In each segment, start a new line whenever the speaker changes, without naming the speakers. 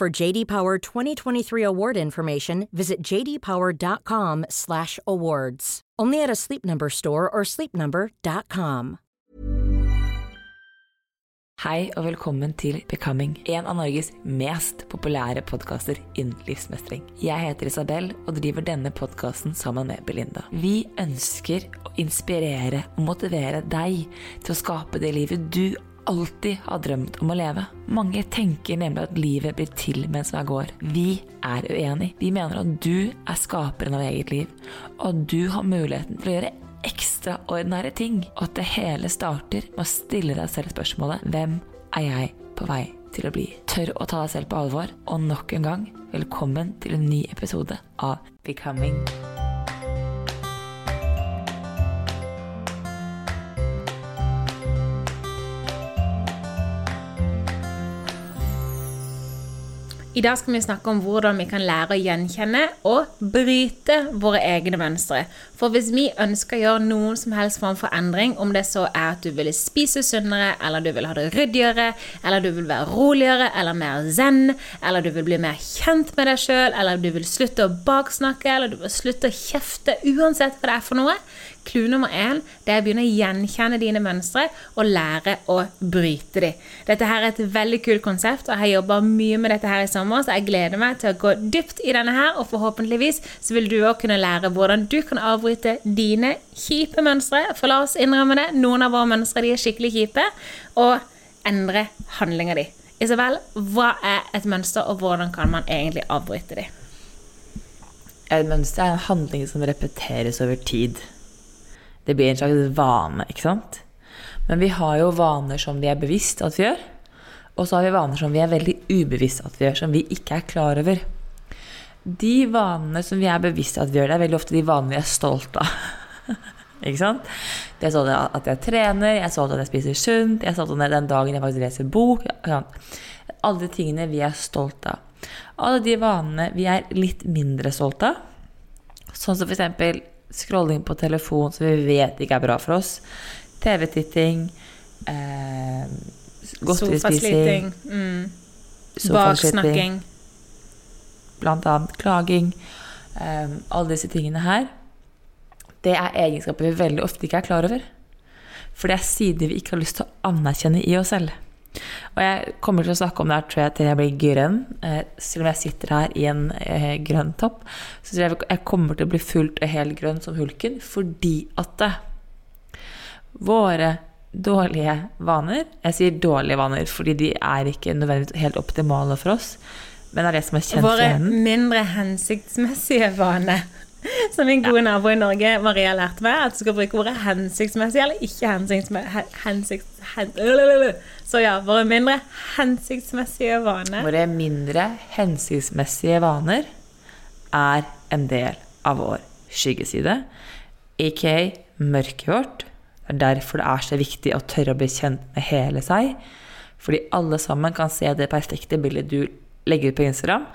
For JD Power 2023 award information, visit jdpower.com/awards. Only at a Sleep Number store or sleepnumber.com.
Hei og velkommen til Becoming, en av Norges mest populære podkaster innen livsmestring. Jeg heter Isabel og driver denne podkasten sammen med Belinda. Vi ønsker å inspirere og motivere deg til å skape det livet du alltid har drømt om å leve. Mange tenker nemlig at livet blir til mens man går. Vi er uenig. Vi mener at du er skaperen av eget liv, og at du har muligheten til å gjøre ekstraordinære ting, og at det hele starter med å stille deg selv spørsmålet Hvem er jeg på vei til å bli? Tør å ta deg selv på alvor, og nok en gang, velkommen til en ny episode av Becoming.
I dag skal vi snakke om hvordan vi kan lære å gjenkjenne og bryte våre egne mønstre. For hvis vi ønsker å gjøre noen som helst form for endring, om det så er at du vil spise sunnere, eller du vil ha det ryddigere, eller du vil være roligere eller mer zen, eller du vil bli mer kjent med deg sjøl, eller du vil slutte å baksnakke, eller du vil slutte å kjefte, uansett hva det er for noe, Clou nummer én det er å begynne å gjenkjenne dine mønstre og lære å bryte dem. Dette her er et veldig kult konsept, og jeg har jobba mye med dette her i sommer, så jeg gleder meg til å gå dypt i denne her, og forhåpentligvis så vil du òg kunne lære hvordan du kan avbryte dine kjipe mønstre. For la oss innrømme det, noen av våre mønstre de er skikkelig kjipe, og endre handlinga di. Isabel, hva er et mønster, og hvordan kan man egentlig avbryte dem?
Et mønster er en handling som repeteres over tid. Det blir en slags vane, ikke sant? Men vi har jo vaner som vi er bevisst at vi gjør. Og så har vi vaner som vi er veldig ubevisst at vi gjør, som vi ikke er klar over. De vanene som vi er bevisst at vi gjør, det er veldig ofte de vanene vi er stolt av. ikke sant? Jeg er sånn at jeg trener, jeg er stolt av at jeg spiser sunt, jeg er stolt av den dagen jeg faktisk leser bok. Alle de tingene vi er stolt av. Alle de vanene vi er litt mindre stolt av, sånn som eksempel scrolling på telefon som vi vet ikke er bra for oss. TV-titting. Eh, Godterispising.
Mm. Baksnakking.
Blant annet klaging. Eh, alle disse tingene her. Det er egenskaper vi veldig ofte ikke er klar over. For det er sider vi ikke har lyst til å anerkjenne i oss selv. Og jeg kommer til å snakke om det her tror jeg, til jeg blir grønn. Eh, selv om jeg sitter her i en eh, grønn topp, så tror jeg jeg kommer til å bli fullt og helt grønn som hulken. Fordi at eh, våre dårlige vaner Jeg sier dårlige vaner fordi de er ikke nødvendigvis helt optimale for oss. Men det er det som er kjent
Våre mindre hensiktsmessige vaner. Som min gode nabo i Norge, Maria, lærte meg. At du skal bruke ordet hensiktsmessig eller ikke hensiktsmessig. Hensikts, hen, så ja, våre mindre hensiktsmessige vaner.
Våre mindre hensiktsmessige vaner er en del av vår skyggeside, aka mørket vårt. Det er derfor det er så viktig å tørre å bli kjent med hele seg. Fordi alle sammen kan se det perfekte bildet du legger ut på Instagram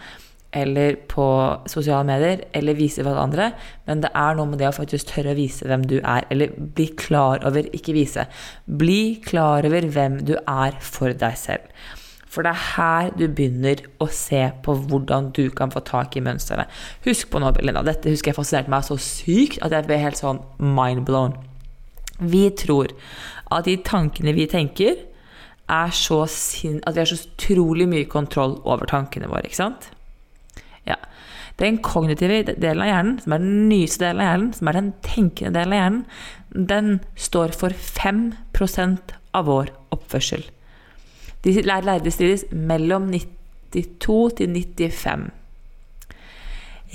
eller på sosiale medier, eller vise alle andre, men det er noe med det å faktisk tørre å vise hvem du er, eller bli klar over, ikke vise, bli klar over hvem du er for deg selv. For det er her du begynner å se på hvordan du kan få tak i mønstrene. Husk på nå, Belinda, dette husker jeg fascinerte meg så sykt at jeg ble helt sånn mind-blown. Vi tror at de tankene vi tenker, er så sin at vi har så utrolig mye kontroll over tankene våre. ikke sant? Ja. Den kognitive delen av hjernen, som er den nyeste delen av hjernen, som er den tenkende delen av hjernen, den står for 5% av vår oppførsel. De lærde strides mellom 92 til 95.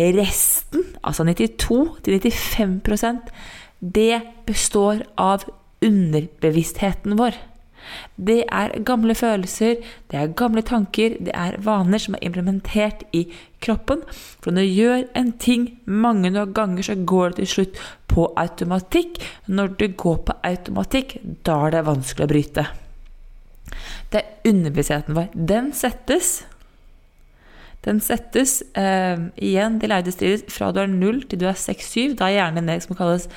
Resten, altså 92 til 95% det består av underbevisstheten vår. Det er gamle følelser, det er gamle tanker, det er vaner som er implementert i kroppen. For når du gjør en ting mange ganger, så går det til slutt på automatikk. Når det går på automatikk, da er det vanskelig å bryte. Det er underbevisstheten vår. Den settes den settes eh, igjen, de leide strider fra du er 0 til du er 6-7. Da er hjernen det som kalles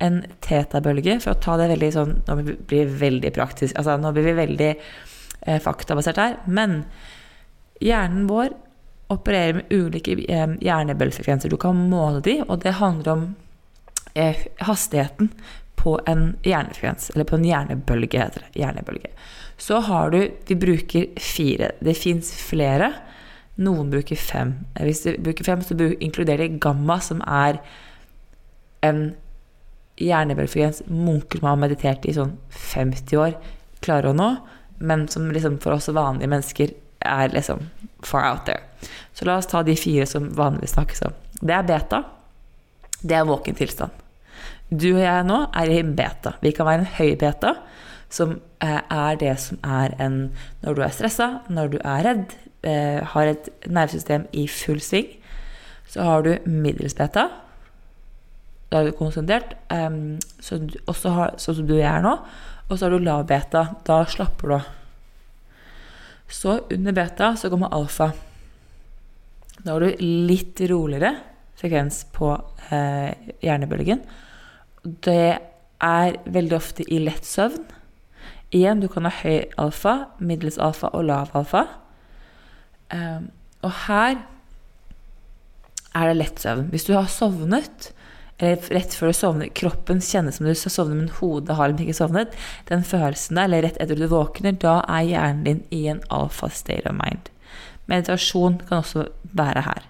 en tetabølge, for å ta det veldig sånn Nå blir vi veldig praktisk, altså nå blir vi veldig eh, faktabasert her. Men hjernen vår opererer med ulike eh, hjernebølgefrekvenser. Du kan måle de, og det handler om eh, hastigheten på en hjernefrekvens, eller på en hjernebølge, heter det. Hjernebølge. Så har du Vi bruker fire. Det fins flere. Noen bruker fem. Hvis du bruker fem, så inkluderer de gamma, som er en hjernebølgefrekvens munker som har meditert i sånn 50 år, klarer å nå, men som liksom for oss vanlige mennesker er liksom far out there. Så la oss ta de fire som vanligvis snakkes om. Det er beta. Det er våken tilstand. Du og jeg nå er i beta. Vi kan være en høy beta, som eh, er det som er en Når du er stressa, når du er redd, eh, har et nervesystem i full sving, så har du middels beta, da er du konsentrert, um, sånn som du er nå. Og så har du lav beta. Da slapper du av. Så under beta så kommer alfa. Da har du litt roligere frekvens på eh, hjernebølgen. Det er veldig ofte i lett søvn. Igjen, du kan ha høy alfa, middels alfa og lav alfa. Um, og her er det lett søvn. Hvis du har sovnet, eller rett før du sovner, kroppen kjennes som du sovner, men hodet har liksom ikke sovnet. Den følelsen der, eller rett etter du våkner, da er hjernen din i en alfa state of mind. Meditasjon kan også være her.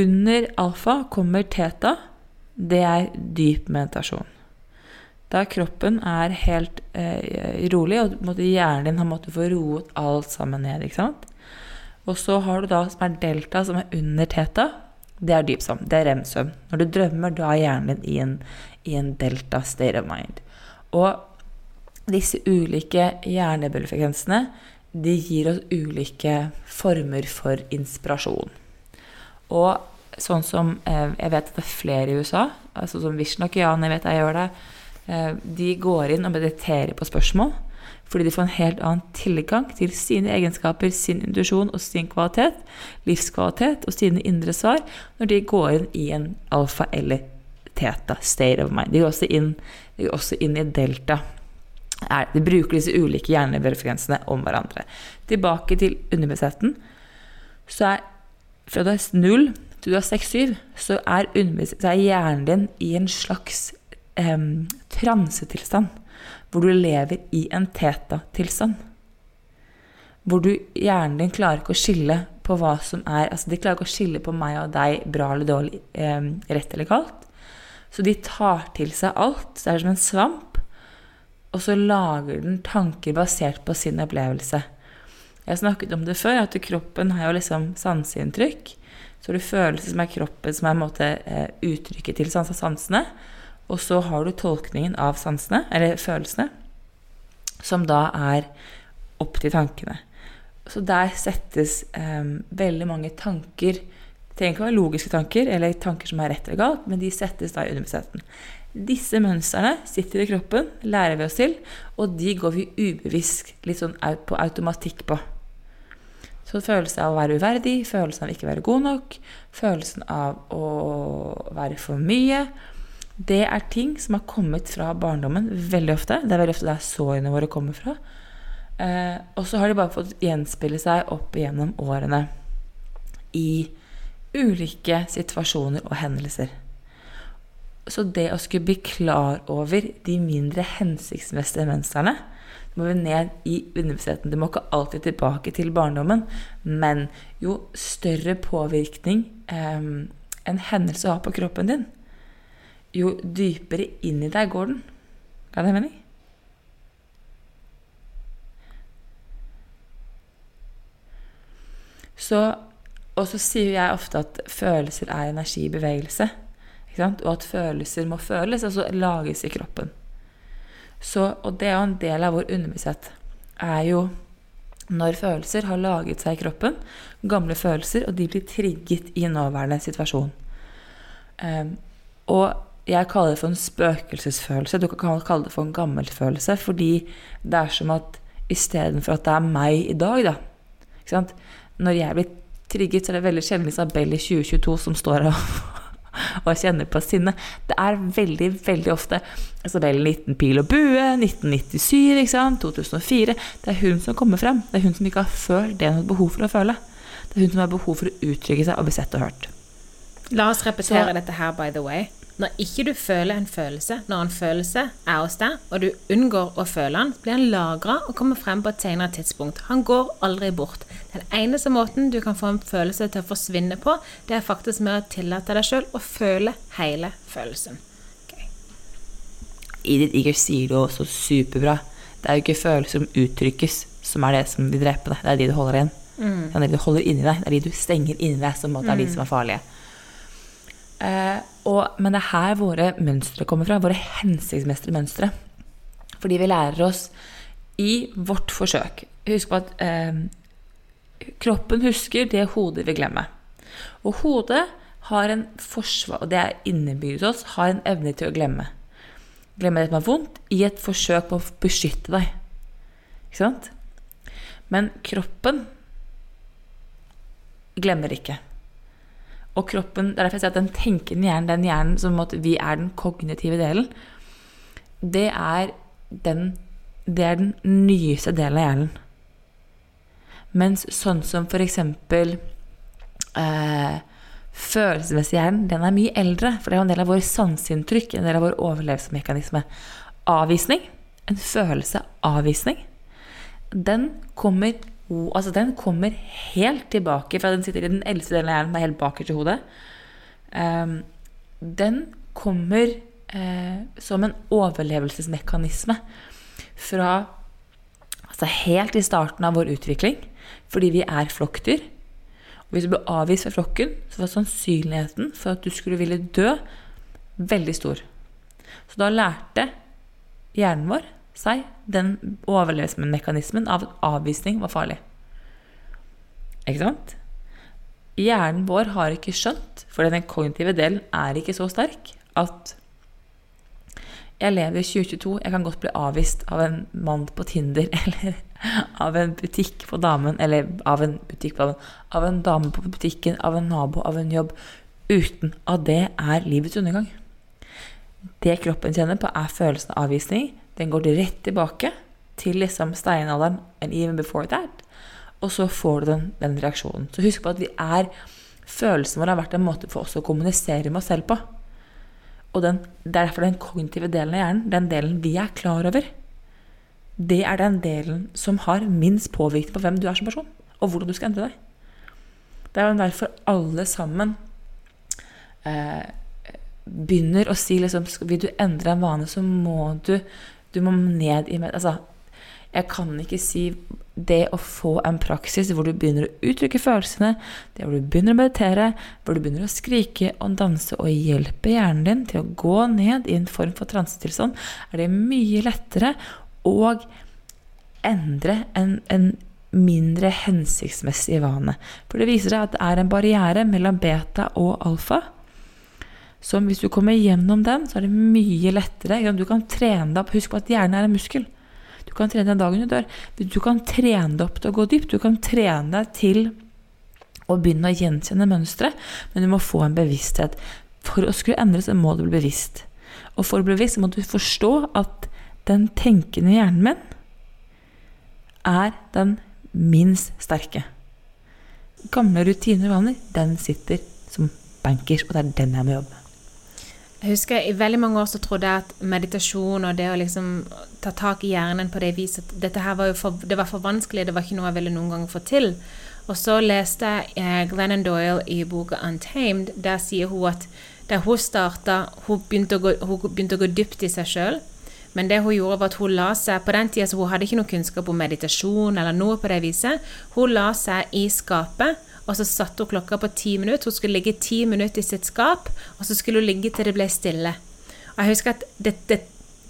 Under alfa kommer teta. Det er dyp meditasjon. Da kroppen er helt eh, rolig, og hjernen din har måttet få roet alt sammen ned. ikke sant? Og så har du da som er delta, som er under teta, det er dyp søvn. Det er rem-søvn. Når du drømmer, da er hjernen din i en, i en, delta state of mind. Og disse ulike hjernebølgefrekvensene de gir oss ulike former for inspirasjon. Og sånn som eh, jeg vet at det er flere i USA, altså som Vishnok Jan, jeg vet jeg gjør det, de går inn og mediterer på spørsmål fordi de får en helt annen tilgang til sine egenskaper, sin intuisjon og sin kvalitet, livskvalitet og sine indre svar når de går inn i en alfa eller teta state of mind. De går også inn, går også inn i delta. De bruker disse ulike hjernebølgefrekvensene om hverandre. Tilbake til underbevisstheten. Så er fra du er null til du er 6-7, så er, så er hjernen din i en slags eh, transetilstand hvor du lever i en teta-tilstand. Hvor du hjernen din klarer ikke å skille på hva som er altså De klarer ikke å skille på meg og deg, bra eller dårlig, eh, rett eller galt. Så de tar til seg alt. Det er som en svamp. Og så lager den tanker basert på sin opplevelse. Jeg har snakket om det før, at kroppen har jo liksom sanseinntrykk. Så har du følelser som er kroppen, som er en måte eh, uttrykket til sansene. Og så har du tolkningen av sansene, eller følelsene, som da er opp til tankene. Så der settes eh, veldig mange tanker Det trenger ikke å være logiske tanker, eller tanker som er rett eller galt, men de settes da i underbevisstheten. Disse mønstrene sitter i kroppen, lærer vi oss til, og de går vi ubevisst litt sånn på automatikk på. Så følelsen av å være uverdig, følelsen av ikke være god nok, følelsen av å være for mye, det er ting som har kommet fra barndommen veldig ofte. Det er veldig ofte der sårene våre kommer fra. Eh, og så har de bare fått gjenspille seg opp igjennom årene i ulike situasjoner og hendelser. Så det å skulle bli klar over de mindre hensiktsmessige mønstrene må vi ned i underbevisstheten. Du må ikke alltid tilbake til barndommen, men jo større påvirkning eh, en hendelse har på kroppen din, jo dypere inn i deg går den. Ga det mening? Så, og så sier jeg ofte at følelser er energi i bevegelse. Og at følelser må føles, altså lages i kroppen. Så, og det er jo en del av vår underbevissthet. Er jo når følelser har laget seg i kroppen, gamle følelser, og de blir trigget i nåværende situasjon. Um, og jeg kaller det for en spøkelsesfølelse. Du kan kalle det for en gammelfølelse, fordi det er som at istedenfor at det er meg i dag, da Når jeg blir trigget, så er det veldig sjelden Isabel i 2022 som står og og kjenner på sinne. Det er veldig, veldig ofte Isabel 19 pil og bue, 1997, ikke sant? 2004. Det er hun som kommer frem. Det er hun som ikke har følt det hun har behov for å føle. Det er hun som har behov for å uttrykke seg og bli sett og hørt.
La oss repetere
Så-
dette her, by the way. Når ikke du føler en følelse, når en følelse er hos deg, og du unngår å føle den, blir den lagra og kommer frem på et senere tidspunkt. Han går aldri bort. Den eneste måten du kan få en følelse til å forsvinne på, det er faktisk med å tillate deg sjøl å føle hele følelsen. I
Edith Eger sier det også superbra. Det er jo ikke følelser som uttrykkes, som er det som vil drepe deg. Det er de du holder igjen. Det er de du holder inni deg. Det er de du stenger inni deg, som er de som er farlige. Eh, og, men det er her våre mønstre kommer fra. Våre hensiktsmessige mønstre. Fordi vi lærer oss i vårt forsøk Husk på at eh, kroppen husker det hodet vil glemme. Og hodet har en forsvar, og det er innebygd hos oss, har en evne til å glemme. Glemme det som er vondt, i et forsøk på å beskytte deg. Ikke sant? Men kroppen glemmer ikke. Og kroppen, det er derfor jeg sier at den tenkende hjernen, den hjernen som at vi er den kognitive delen, det er den, det er den nyeste delen av hjernen. Mens sånn som eksempel eh, følelsesmessig hjernen, den er mye eldre. For det er jo en del av vår sanseinntrykk, en del av vår overlevelsesmekanisme. Avvisning, en følelse av avvisning, den kommer, altså den kommer helt tilbake fra den sitter i den eldste delen av hjernen, er helt bakerst i hodet. Um, den kommer uh, som en overlevelsesmekanisme fra altså helt i starten av vår utvikling, fordi vi er flokkdyr. Og hvis du ble avvist fra flokken, så var sannsynligheten for at du skulle ville dø, veldig stor. Så da lærte hjernen vår seg den overlevelsesmekanismen av at avvisning var farlig. Ikke sant? Hjernen vår har ikke skjønt, for den kognitive delen er ikke så sterk, at jeg lever i 2022, jeg kan godt bli avvist av en mann på Tinder, eller av en butikk på damen, eller av en butikk på damen, av en dame på butikken, av en nabo, av en jobb, uten at det er livets undergang. Det kroppen kjenner på, er følelsen av avvisning. Den går rett tilbake til liksom steinalderen and even before that. Og så får du den, den reaksjonen. Så husk på at vi er Følelsen vår har vært en måte for oss å kommunisere med oss selv på. Og den, det er derfor den kognitive delen av hjernen, den delen vi er klar over, det er den delen som har minst påvirkning på hvem du er som person, og hvordan du skal endre deg. Det er jo derfor alle sammen eh, begynner å si liksom Vil du endre en vane, så må du Du må ned i Altså, jeg kan ikke si det å få en praksis hvor du begynner å uttrykke følelsene, det hvor du begynner å meditere, hvor du begynner å skrike og danse og hjelpe hjernen din til å gå ned i en form for transetilstand, er det mye lettere å endre en, en mindre hensiktsmessig vane. For det viser seg at det er en barriere mellom beta og alfa. Som hvis du kommer gjennom den, så er det mye lettere. Du kan trene deg opp. Husk på at hjernen er en muskel. Du kan trene deg dagen du dør. Du kan trene deg opp til å gå dypt. Du kan trene deg til å begynne å gjenkjenne mønstre, men du må få en bevissthet. For å skulle endre så må du bli bevisst. Og for å bli bevisst må du forstå at den tenkende hjernen min er den minst sterke. Gamle rutiner og vaner, den sitter som bankers, og det er den jeg må jobbe med.
Jeg husker I veldig mange år så trodde jeg at meditasjon og det å liksom ta tak i hjernen på det viset dette her var jo for, det var for vanskelig, det var ikke noe jeg ville noen gang få til. Og så leste jeg Glennon Doyle i boka 'Untamed'. Der sier hun at da hun starta hun, begynte å gå, begynte å gå dypt i seg sjøl. Men det hun gjorde var at hun la seg På den tida så hun hadde ikke noe kunnskap om meditasjon eller noe på det viset. Hun la seg i skapet og så satte hun klokka på ti minutter. Hun skulle ligge ti minutter i sitt skap, og så skulle hun ligge til det ble stille. Og jeg husker at det, det,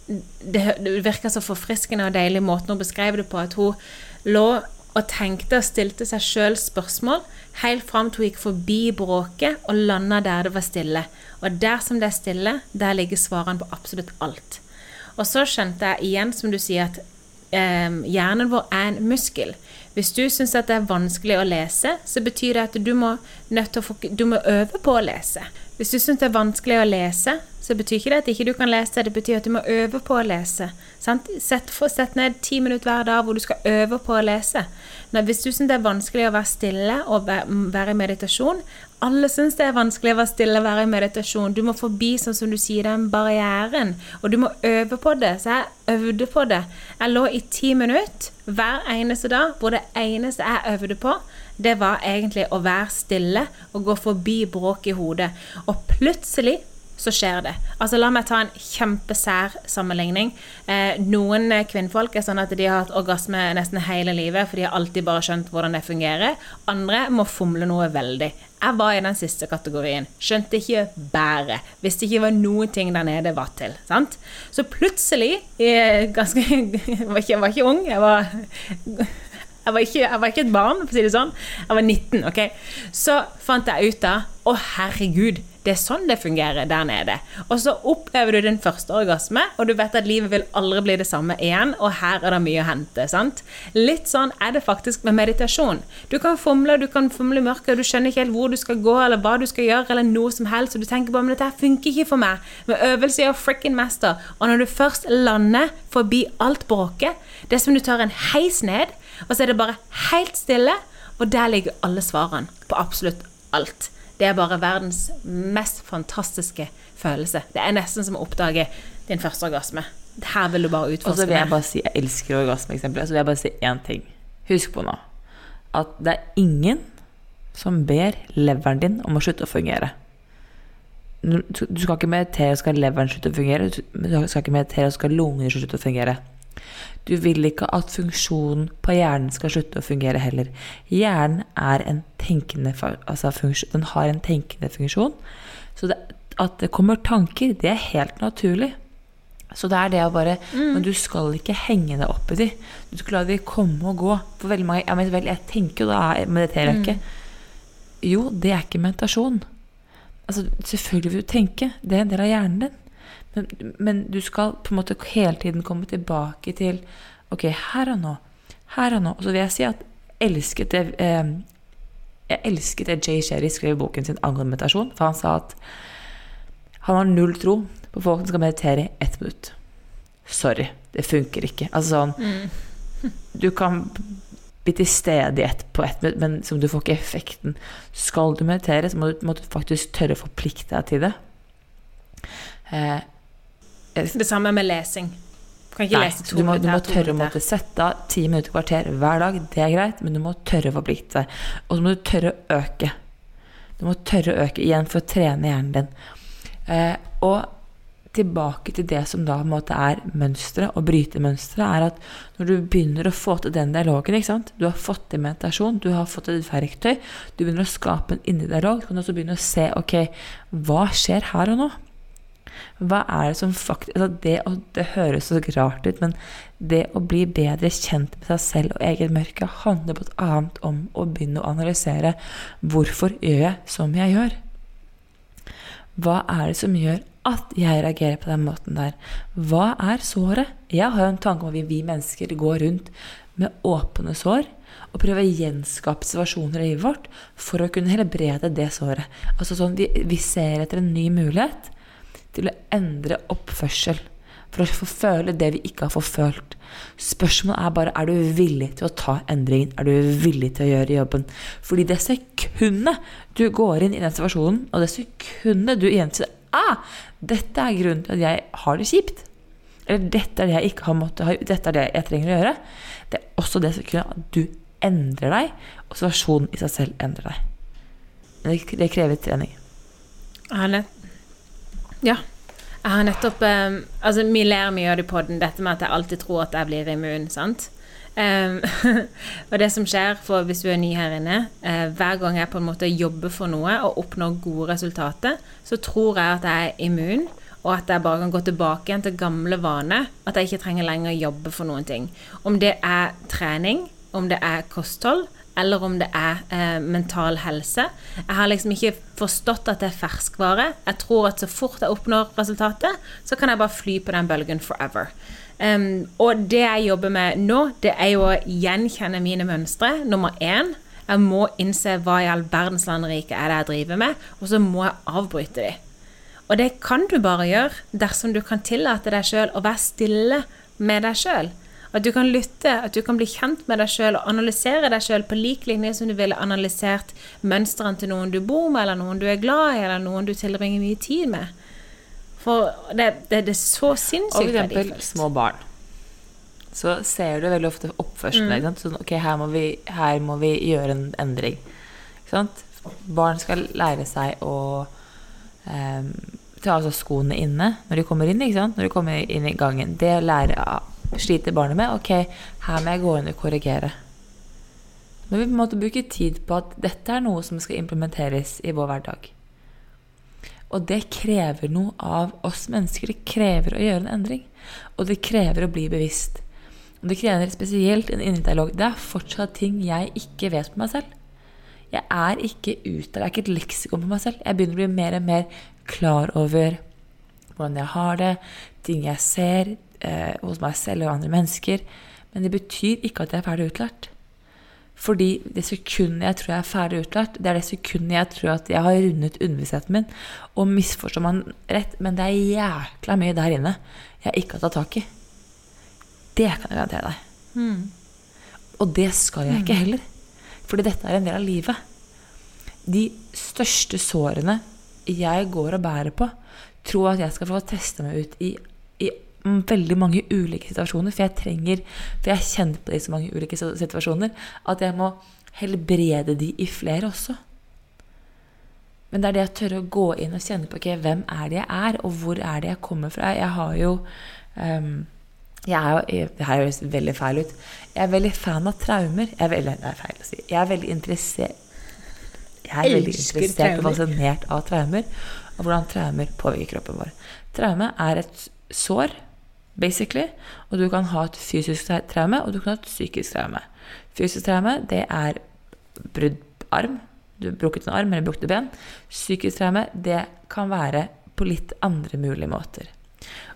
det, det virka så forfriskende og deilig måten hun beskrev det på, at hun lå og tenkte og stilte seg sjøl spørsmål helt fram til hun gikk forbi bråket og landa der det var stille. Og der som det er stille, der ligger svarene på absolutt alt. Og så skjønte jeg igjen, som du sier, at eh, hjernen vår er en muskel. Hvis du syns det er vanskelig å lese, så betyr det at du må, få, du må øve på å lese. Hvis du syns det er vanskelig å lese, så betyr ikke det at ikke du kan lese, det betyr at du må øve på å lese. Sett, sett, ned ti minutter hver dag hvor du skal øve på å lese. Når, hvis du syns det er vanskelig å være stille og være i meditasjon, alle syns det er vanskelig å være stille og være i meditasjon. Du må forbi, sånn som du sier, den barrieren. Og du må øve på det. Så jeg øvde på det. Jeg lå i ti minutter hver eneste dag hvor det eneste jeg øvde på, det var egentlig å være stille og gå forbi bråk i hodet. Og plutselig så skjer det. Altså La meg ta en kjempesær sammenligning. Eh, noen kvinnfolk er sånn at de har hatt orgasme nesten hele livet, for de har alltid bare skjønt hvordan det fungerer. Andre må fomle noe veldig. Jeg var i den siste kategorien. Skjønte ikke bæret. Visste ikke hva noen ting der nede var til. Sant? Så plutselig, ganske, jeg, var ikke, jeg var ikke ung, jeg var jeg var, ikke, jeg var, ikke, et barn, for å si det sånn. Jeg var 19. ok? Så fant jeg ut da Å, herregud, det er sånn det fungerer der nede. Og så opplever du din første orgasme, og du vet at livet vil aldri bli det samme igjen, og her er det mye å hente. sant? Litt sånn er det faktisk med meditasjon. Du kan fomle, du kan fomle i mørket, og du skjønner ikke helt hvor du skal gå, eller hva du skal gjøre, eller noe som helst, og du tenker bare men dette her funker ikke for meg. Med øvelse gjør frikken mester. Og når du først lander forbi alt bråket, det er som du tar en heis ned, og så er det bare helt stille, og der ligger alle svarene på absolutt alt. Det er bare verdens mest fantastiske følelse. Det er nesten som å oppdage din første orgasme. Her vil du bare utforske
Og så vil jeg bare si jeg elsker orgasmeeksempler. Så vil jeg bare si én ting. Husk på nå at det er ingen som ber leveren din om å slutte å fungere. Du skal ikke meditere og skal leveren slutte å fungere. Du skal ikke meditere og skal lungene slutte å fungere. Du vil ikke at funksjonen på hjernen skal slutte å fungere heller. Hjernen er en tenkende altså funksjon, den har en tenkende funksjon. Så det, at det kommer tanker, det er helt naturlig. Så det er det å bare mm. Men du skal ikke henge deg opp i de. Du skal la de komme og gå. For veldig mange ja, men vel, jeg tenker jo da mediterer jeg mm. ikke. Jo, det er ikke meditasjon. Altså, selvfølgelig vil du tenke. Det er en del av hjernen din. Men, men, du skal på en måte hele tiden komme tilbake til Ok, her og nå. Her og nå. Og så vil jeg si at elsket det, eh, jeg elsket det Jay Sherry skrev i boken sin angående meditasjon. For han sa at han har null tro på folk som skal meditere i ett minutt. Sorry, det funker ikke. Altså sånn mm. Du kan bli til stede på ett minutt, men som du får ikke effekten. Skal du meditere, så må du, må du faktisk tørre å forplikte deg til det.
Eh, det samme med lesing.
Nei, du må. Du må tørre å måtte sette av ti minutter kvarter hver dag. Det er greit, men du må tørre å forplikte deg. Og så må du tørre å øke. Du må tørre å øke igjen for å trene hjernen din. Eh, og tilbake til det som da på en måte er mønsteret, å bryte mønsteret, er at når du begynner å få til den dialogen ikke sant? Du har fått til meditasjon, du har fått til et verktøy, du begynner å skape en indre dialog, så kan du også begynne å se ok, hva skjer her og nå? Hva er det som faktisk altså det, det, høres så rart ut, men det å bli bedre kjent med seg selv og eget mørke handler på et annet om å begynne å analysere hvorfor gjør jeg som jeg gjør? Hva er det som gjør at jeg reagerer på den måten der. Hva er såret? Jeg har jo en tanke om at vi, mennesker går rundt med åpne sår og prøver å gjenskape situasjoner i livet vårt for å kunne helbrede det såret. Altså sånn, vi, vi ser etter en ny mulighet til å endre oppførsel. For å få føle det vi ikke har fått følt. Spørsmålet er bare er du villig til å ta endringen. Er du villig til å gjøre jobben? Fordi det sekundet du går inn i den situasjonen, og det sekundet du gjenser ah, dette er grunnen til at jeg har det kjipt, eller dette er det jeg ikke har måttet ha, dette er det jeg trenger å gjøre, det er også det sekundet at du endrer deg, og situasjonen i seg selv endrer deg. Det, krever trening.
Nett... Ja. Jeg har nettopp um, Altså, vi ler mye av det i poden, dette med at jeg alltid tror at jeg blir immun, sant? Um, og det som skjer, for hvis du er ny her inne uh, Hver gang jeg på en måte jobber for noe og oppnår gode resultater, så tror jeg at jeg er immun, og at jeg bare kan gå tilbake igjen til gamle vaner. At jeg ikke trenger lenger å jobbe for noen ting. Om det er trening, om det er kosthold, eller om det er uh, mental helse. Jeg har liksom ikke forstått at det er ferskvare. Jeg tror at så fort jeg oppnår resultatet, så kan jeg bare fly på den bølgen forever. Um, og det jeg jobber med nå, det er jo å gjenkjenne mine mønstre. Nummer én. Jeg må innse hva i all verdens landrike er det jeg driver med, og så må jeg avbryte de. Og det kan du bare gjøre dersom du kan tillate deg sjøl å være stille med deg sjøl. At du kan lytte, at du kan bli kjent med deg sjøl og analysere deg sjøl på lik linje som du ville analysert mønstrene til noen du bor med, eller noen du er glad i, eller noen du tilbringer mye tid med. For det, det, det er så sinnssykt
verdifullt. Og for eksempel små barn. Så ser du veldig ofte oppførselen. Mm. Sånn, ok, her må, vi, her må, vi, gjøre en endring. Barn skal lære seg å eh, ta av seg skoene inne når de kommer inn. Når de kommer inn i gangen. Det lærer sliter barnet med. Ok, her må jeg gå inn og korrigere. Men vi på en måte bruker tid på at dette er noe som skal implementeres i vår hverdag. Og det krever noe av oss mennesker. Det krever å gjøre en endring. Og det krever å bli bevisst. Og det krever spesielt en indre dialog. Det er fortsatt ting jeg ikke vet på meg selv. Jeg er ikke ute, det er ikke et leksikon på meg selv. Jeg begynner å bli mer og mer klar over hvordan jeg har det, ting jeg ser, eh, hos meg selv og andre mennesker. Men det betyr ikke at jeg er ferdig utlært. Fordi det sekundet jeg tror jeg er ferdig utlært, det er det sekundet jeg tror at jeg har rundet underbevisstheten min. Og misforstår man rett, men det er jækla mye der inne jeg ikke har tatt tak i. Det kan jeg garantere deg. Mm. Og det skal jeg ikke heller. Fordi dette er en del av livet. De største sårene jeg går og bærer på, tror at jeg skal få teste meg ut i, i veldig mange ulike situasjoner, for jeg trenger For jeg kjenner på det i så mange ulike situasjoner at jeg må helbrede de i flere også. Men det er det å tørre å gå inn og kjenne på okay, hvem er det jeg er, og hvor er det jeg kommer fra. Jeg har jo um, jeg er jo, Det her høres veldig feil ut. Jeg er veldig fan av traumer. Jeg er veldig, det er feil å si. Jeg er veldig interessert jeg er veldig interessert og fascinert av traumer, og hvordan traumer påvirker kroppen vår. Traume er et sår basically. Og du kan ha et fysisk traume, og du kan ha et psykisk traume. Fysisk traume, det er brudd arm. Du har brukket en arm eller brukket ben. Psykisk traume, det kan være på litt andre mulige måter.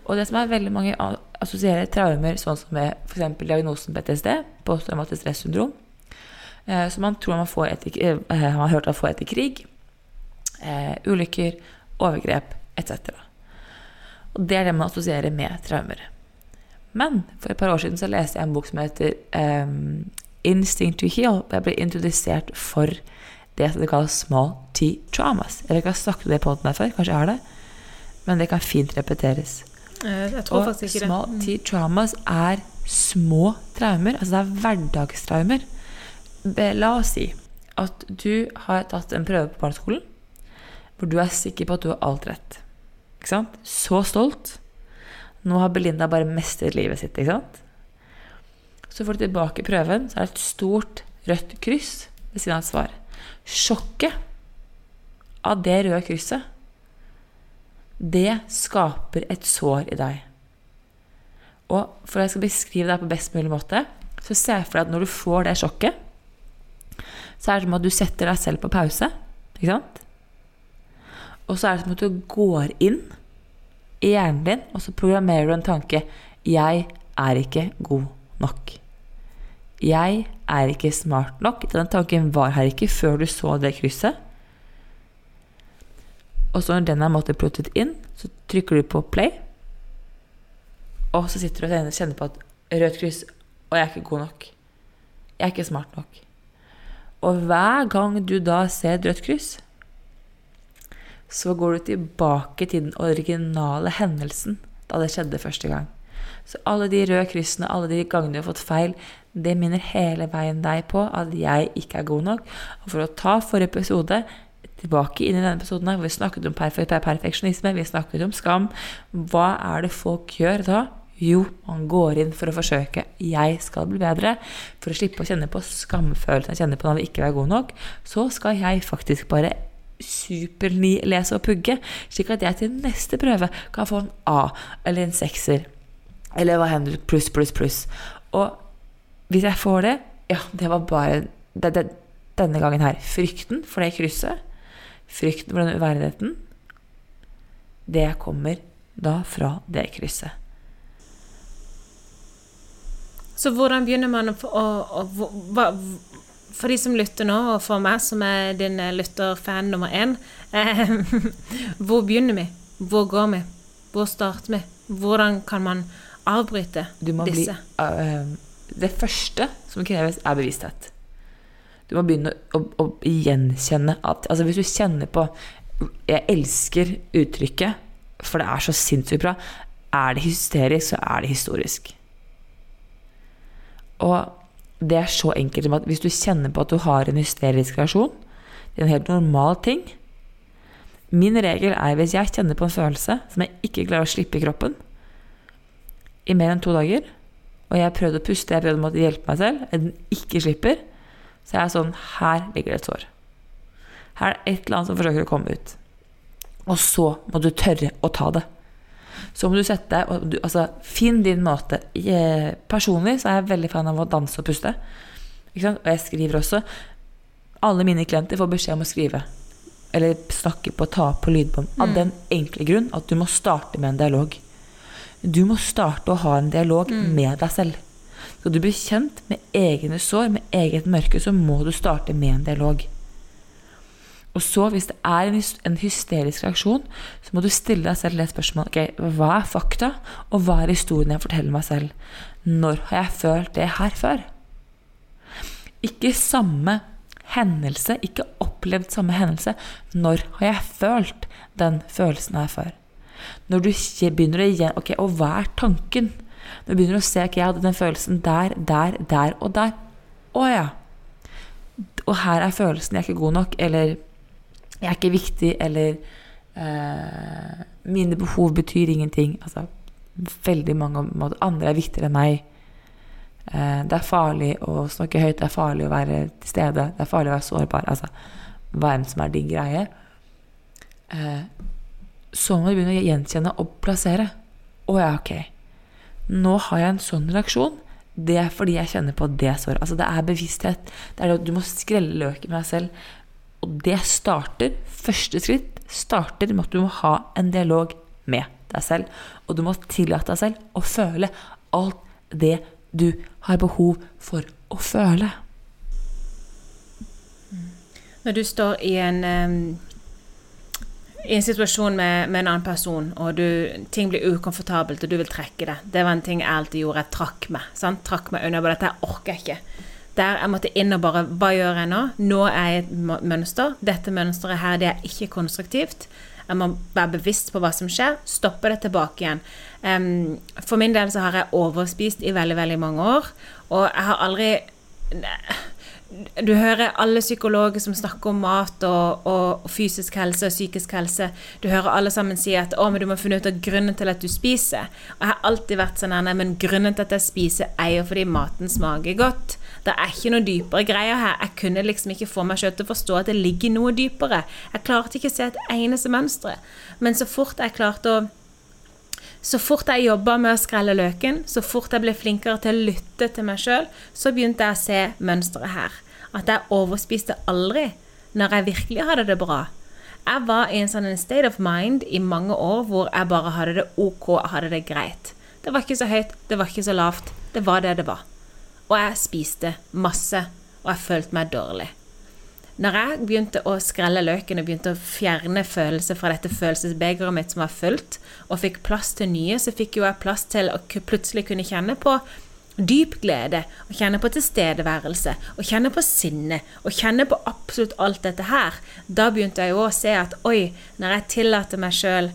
Og det som er veldig mange assosierer traumer sånn som med f.eks. diagnosen PTSD, posttraumatisk stressyndrom, eh, som man tror man, får etter, eh, man har hørt at får etter krig, eh, ulykker, overgrep etc. Og det er det man assosierer med traumer. Men for et par år siden så leste jeg en bok som heter um, 'Instinct to Heal'. Og jeg ble introdusert for det som det kalles small T traumas. Jeg vet ikke om jeg har snakket om det på den før, kanskje jeg har det? Men det kan fint repeteres.
Eh, jeg tror og faktisk ikke
det. Small T traumas er små traumer. Altså det er hverdagstraumer. La oss si at du har tatt en prøve på barneskolen hvor du er sikker på at du har alt rett. Ikke sant? Så stolt nå har Belinda bare mestret livet sitt, ikke sant? Så får du tilbake prøven, så er det et stort rødt kryss ved siden av et svar. Sjokket av det røde krysset, det skaper et sår i deg. Og for at jeg skal beskrive deg på best mulig måte, så ser jeg for deg at når du får det sjokket, så er det som at du setter deg selv på pause. Ikke sant? Og så er det som at du går inn i hjernen din, og så programmerer du en tanke 'Jeg er ikke god nok'. Jeg er ikke smart nok. Den tanken var her ikke før du så det krysset. Og så når den er plottet inn, så trykker du på play. Og så sitter du og kjenner på at rødt kryss Og jeg er ikke god nok. Jeg er ikke smart nok. Og hver gang du da ser et rødt kryss, så går du tilbake til den originale hendelsen da det skjedde første gang. Så alle de røde kryssene, alle de gangene du har fått feil, det minner hele veien deg på at jeg ikke er god nok. Og for å ta forrige episode tilbake inn i denne episoden hvor vi snakket om perfe perfeksjonisme, vi snakket om skam, hva er det folk gjør da? Jo, man går inn for å forsøke 'jeg skal bli bedre'. For å slippe å kjenne på skamfølelsen, kjenne på når vi ikke er god nok, så skal jeg faktisk bare superni lese og pugge, slik at jeg til neste prøve kan få en A eller en sekser. Eller hva hender pluss, pluss, pluss. Og hvis jeg får det, ja, det var bare det, det, denne gangen her. Frykten for det krysset, frykten for den uverdigheten, det kommer da fra det krysset.
Så hvordan begynner man å, å, å hva, For de som lytter nå, og for meg som er din lytterfan nummer én eh, Hvor begynner vi? Hvor går vi? Hvor starter vi? Hvordan kan man avbryte disse?
Bli, uh, det første som kreves, er bevissthet. Du må begynne å, å, gjenkjenne at Altså, hvis du kjenner på Jeg elsker uttrykket, for det er så sinnssykt bra. Er det hysterisk, så er det historisk. Og det er så enkelt som at hvis du kjenner på at du har en hysterisk reaksjon, det er en helt normal ting Min regel er hvis jeg kjenner på en følelse som jeg ikke klarer å slippe i kroppen i mer enn to dager, og jeg har prøvd å puste, jeg har prøvd å hjelpe meg selv, og den ikke slipper, så er jeg sånn Her ligger det et sår. Her er det et eller annet som forsøker å komme ut. Og så må du tørre å ta det så må du sette deg og du, altså, Finn din måte. Jeg, personlig så er jeg veldig fan av å danse og puste. Og jeg skriver også. Alle mine klienter får beskjed om å skrive. Eller snakke på, ta på lydbånd. Av mm. den enkle grunn at du må starte med en dialog. Du må starte å ha en dialog mm. med deg selv. Skal du bli kjent med egne sår, med eget mørke, så må du starte med en dialog. Og så, hvis det er en hysterisk reaksjon, så må du stille deg selv det spørsmålet ok, hva er fakta, og hva er historien jeg forteller meg selv? Når har jeg følt det her før? Ikke samme hendelse, ikke opplevd samme hendelse. Når har jeg følt den følelsen her før? Når du begynner å igjen Ok, og hva er tanken? Når du begynner å se ok, jeg hadde den følelsen der, der, der og der. Å ja. Og her er følelsen jeg er ikke god nok, eller jeg er ikke viktig, eller eh, mine behov betyr ingenting. Altså, veldig mange måter. Andre er viktigere enn meg. Eh, det er farlig å snakke høyt, det er farlig å være til stede, det er farlig å være sårbar. Altså hva enn som er din greie. Eh, så må du begynne å gjenkjenne og plassere. Å ja, ok. Nå har jeg en sånn reaksjon. Det er fordi jeg kjenner på det såret. Altså, det er bevissthet. Det er det du må skrelle løken med deg selv. Og det starter Første skritt starter med at du må ha en dialog med deg selv. Og du må tillate deg selv å føle alt det du har behov for å føle.
Når du står i en, um, i en situasjon med, med, en annen person, og du, ting blir ukomfortabelt, og du vil trekke det Det var en ting jeg alltid gjorde. Jeg trakk meg. Sant? Trakk meg unna. Bare dette orker ikke der jeg måtte inn og bare Hva gjør jeg nå? Nå er jeg i et mønster. Dette mønsteret her, det er ikke konstruktivt. Jeg må være bevisst på hva som skjer. Stoppe det tilbake igjen. Um, for min del så har jeg overspist i veldig, veldig mange år. Og jeg har aldri du hører alle psykologer som snakker om mat og, og, fysisk helse og psykisk helse. Du hører alle sammen si at å, men du må finne ut av grunnen til at du spiser. Og jeg har alltid vært sånn nei, men grunnen til at jeg spiser, er jo fordi maten smaker godt. Det er ikke noe dypere greier her. Jeg kunne liksom ikke få meg selv til å forstå at det ligger noe dypere. Jeg klarte ikke å se et eneste mønster. Men så fort jeg klarte å så fort jeg jobba med å skrelle løken, så fort jeg ble flinkere til å lytte til meg sjøl, så begynte jeg å se mønsteret her. At jeg overspiste aldri når jeg virkelig hadde det bra. Jeg var i en sånn state of mind i mange år hvor jeg bare hadde det ok, jeg hadde det greit. Det var ikke så høyt, det var ikke så lavt. Det var det det var. Og jeg spiste masse, og jeg følte meg dårlig. Når jeg begynte å skrelle løken og begynte å fjerne følelser fra dette følelsesbegeret mitt som var fullt, og fikk plass til nye, så fikk jo jeg plass til å plutselig kunne kjenne på dyp glede, og kjenne på tilstedeværelse, og kjenne på sinne, og kjenne på absolutt alt dette her. Da begynte jeg jo å se at oi, når jeg tillater meg sjøl,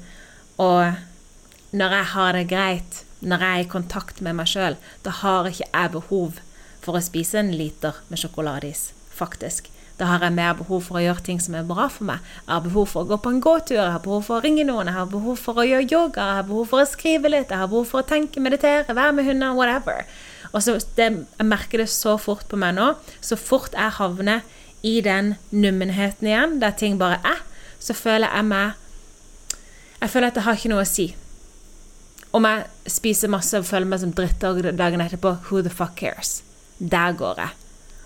og når jeg har det greit, når jeg er i kontakt med meg sjøl, da har ikke jeg behov for å spise en liter med sjokoladeis, faktisk. Da har jeg mer behov for å gjøre ting som er bra for meg. Jeg har behov for å gå på en gåtur, jeg har behov for å ringe noen, jeg har behov for å gjøre yoga, jeg har behov for å skrive litt, jeg har behov for å tenke, meditere, være med hunder, whatever. Og så det, Jeg merker det så fort på meg nå. Så fort jeg havner i den nummenheten igjen, der ting bare er, så føler jeg meg Jeg føler at det har ikke noe å si. Om jeg spiser masse og føler meg som dritt dagen etterpå, who the fuck cares? Der går jeg.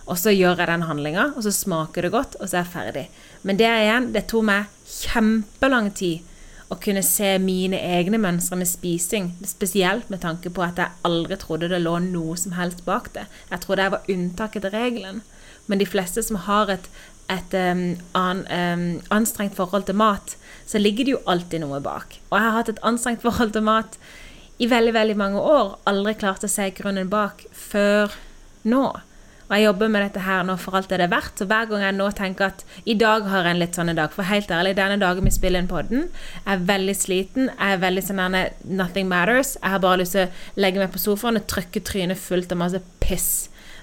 Og så gjør jeg den handlinga, og så smaker det godt, og så er jeg ferdig. Men det igjen, det tok meg kjempelang tid å kunne se mine egne mønstre med spising. Spesielt med tanke på at jeg aldri trodde det lå noe som helst bak det. Jeg trodde jeg var unntaket til regelen. Men de fleste som har et, et um, an, um, anstrengt forhold til mat, så ligger det jo alltid noe bak. Og jeg har hatt et anstrengt forhold til mat i veldig, veldig mange år. Aldri klart å se grunnen bak før nå. Og jeg jobber med dette her nå for alt det er verdt. Så hver gang jeg nå tenker at i dag har jeg en litt sånn dag For helt ærlig, denne dagen vi spiller inn podden, jeg er veldig sliten. Jeg er veldig sånn Nothing matters. Jeg har bare lyst til å legge meg på sofaen og trykke trynet fullt av masse piss.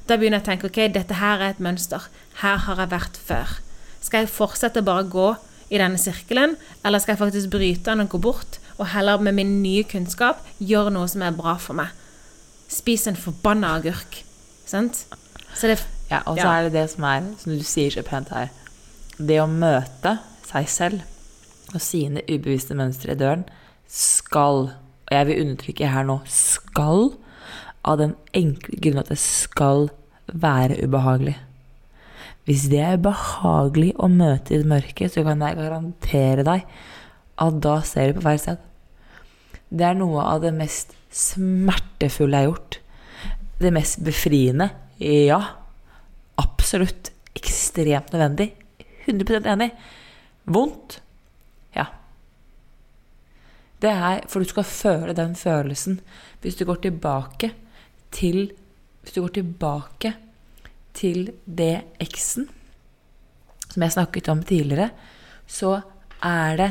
Da begynner jeg å tenke ok, dette her er et mønster. Her har jeg vært før. Skal jeg fortsette å bare gå i denne sirkelen, eller skal jeg faktisk bryte den og gå bort, og heller med min nye kunnskap gjøre noe som er bra for meg? Spis en forbanna agurk. Sant?
Det, ja, og så ja. er det det som er, som du sier så pent her Det å møte seg selv og sine ubevisste mønstre i døren skal, og jeg vil undertrykke her nå, skal, av den enkle grunn at det skal være ubehagelig. Hvis det er behagelig å møte i det mørke, så kan jeg garantere deg at da ser du på feil sted. Det er noe av det mest smertefulle jeg har gjort. Det mest befriende ja, absolutt ekstremt nødvendig. 100% enig. Vondt? Ja. Det er for du skal føle den følelsen. Hvis du går tilbake til Hvis du går tilbake til det eksen som jeg snakket om tidligere, så er det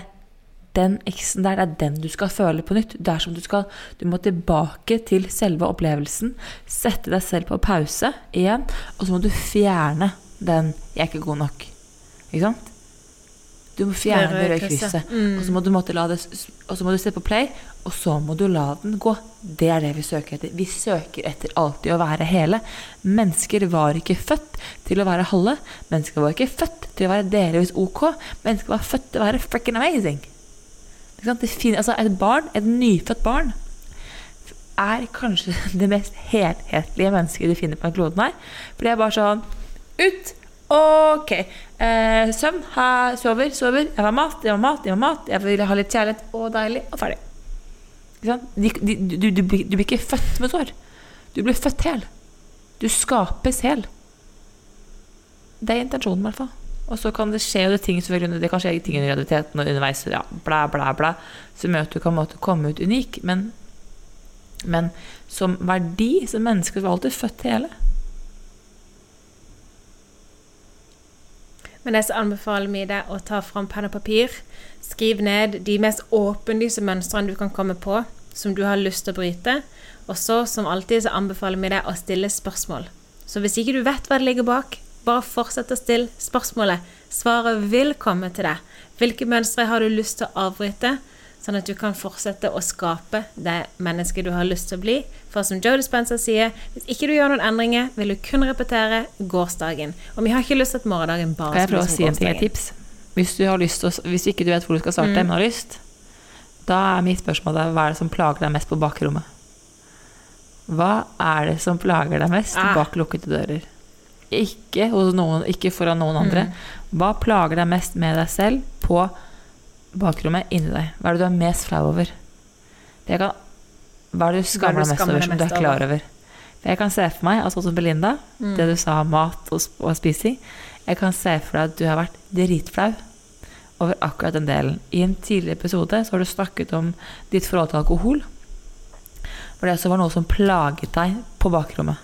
den eksen der, det er den du skal føle på nytt. Det som du skal Du må tilbake til selve opplevelsen. Sette deg selv på pause igjen, og så må du fjerne den 'jeg er ikke god nok'. Ikke sant? Du må fjerne det røde krysset. Mm. Og, så må du det, og så må du se på play, og så må du la den gå. Det er det vi søker etter. Vi søker etter alltid å være hele. Mennesker var ikke født til å være halve. Mennesker var ikke født til å være delvis ok. Mennesker var født til å være frekken amazing. Altså et barn, et nyfødt barn, er kanskje det mest helhetlige mennesket du finner på en kloden her. For det er bare sånn Ut! Ok. Eh, søvn. Ha, sover, sover. Jeg vil ha mat, jeg vil ha mat, jeg vil ha mat. Jeg vil ha litt kjærlighet. Og deilig. Og ferdig. De, de, du, du, du, blir ikke født med sår. Du blir født hel. Du skapes hel. Det er intensjonen, i hvert fall. Og så kan det skje det ting det kan skje ting under realiteten og underveis, ja, bla, bla, bla, som gjør at du kan måtte komme ut unik. Men, men som verdi, som menneske, var alltid født hele.
Men jeg anbefaler vi deg å ta fram penn og papir. Skriv ned de mest åpenlyse mønstrene du kan komme på, som du har lyst til å bryte. Og så, som alltid, så anbefaler vi deg å stille spørsmål. Så hvis ikke du vet hva det ligger bak, bare fortsett å stille spørsmålet. Svaret vil komme til deg. Hvilke mønstre har du lyst til å avbryte, sånn at du kan fortsette å skape det mennesket du har lyst til å bli? For som Joe Dispenza sier, hvis ikke du gjør noen endringer, vil du kun repetere gårsdagen. Og vi har ikke lyst til at morgendagen bare
skal bli som gårsdagen. Å si en tips? Hvis, du har lyst, hvis ikke du vet hvor du skal starte, mm. men har lyst, da er mitt spørsmål der, hva er det som plager deg mest på bakrommet? Hva er det som plager deg mest ah. bak lukkede dører? Ikke, noen, ikke foran noen andre. Mm. Hva plager deg mest med deg selv på bakrommet inni deg? Hva er det du er mest flau over? Det kan, hva er det du skammer deg mest over, som du er klar
over?
For jeg kan se for meg, altså som Belinda,
Mm.
det du sa om mat og, og spising Jeg kan se for deg at du har vært dritflau over akkurat den delen. I en tidligere episode så har du snakket om ditt forhold til alkohol. For det også var noe som plaget deg på bakrommet.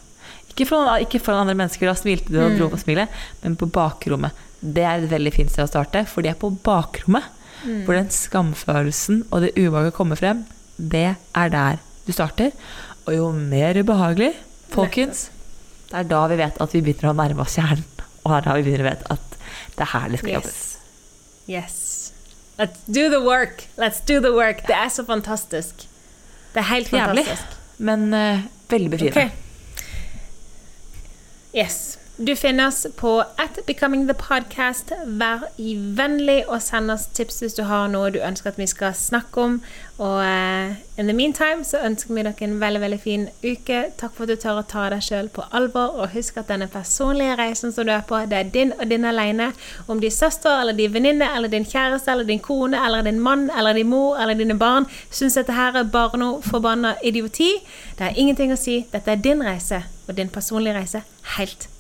Ikke foran, ikke foran andre mennesker, da smilte du og
Mm.
dro på smilet, men på bakrommet. Det er et veldig fint sted å starte, for det er på bakrommet.
Mm.
Hvor den skamfølelsen og det ubehaget kommer frem, det er der du starter. Og jo mer ubehagelig, folkens, det er da vi vet at vi begynner å nærme oss hjernen. Og det er da vi begynner å vite at det er her det skal jobbes.
Yes. Yes. Let's do the work. Let's do the work. Det er så fantastisk. Det er helt
Jævlig,
fantastisk.
men uh, veldig befriende.
Okay. Yes. Du finner oss på at Becoming the Podcast. Vær vennlig og send oss tips hvis du har noe du ønsker at vi skal snakke om. Og uh, in the meantime så ønsker vi dere en veldig veldig fin uke. Takk for at du tør å ta deg sjøl på alvor. Og husk at denne personlige reisen som du er på, det er din og din alene. Om din søster eller de er venninne eller din kjæreste eller din kone eller din mann eller din mor eller dine barn syns dette her er bare noe forbanna idioti, det er ingenting å si. Dette er din reise og din personlige reise helt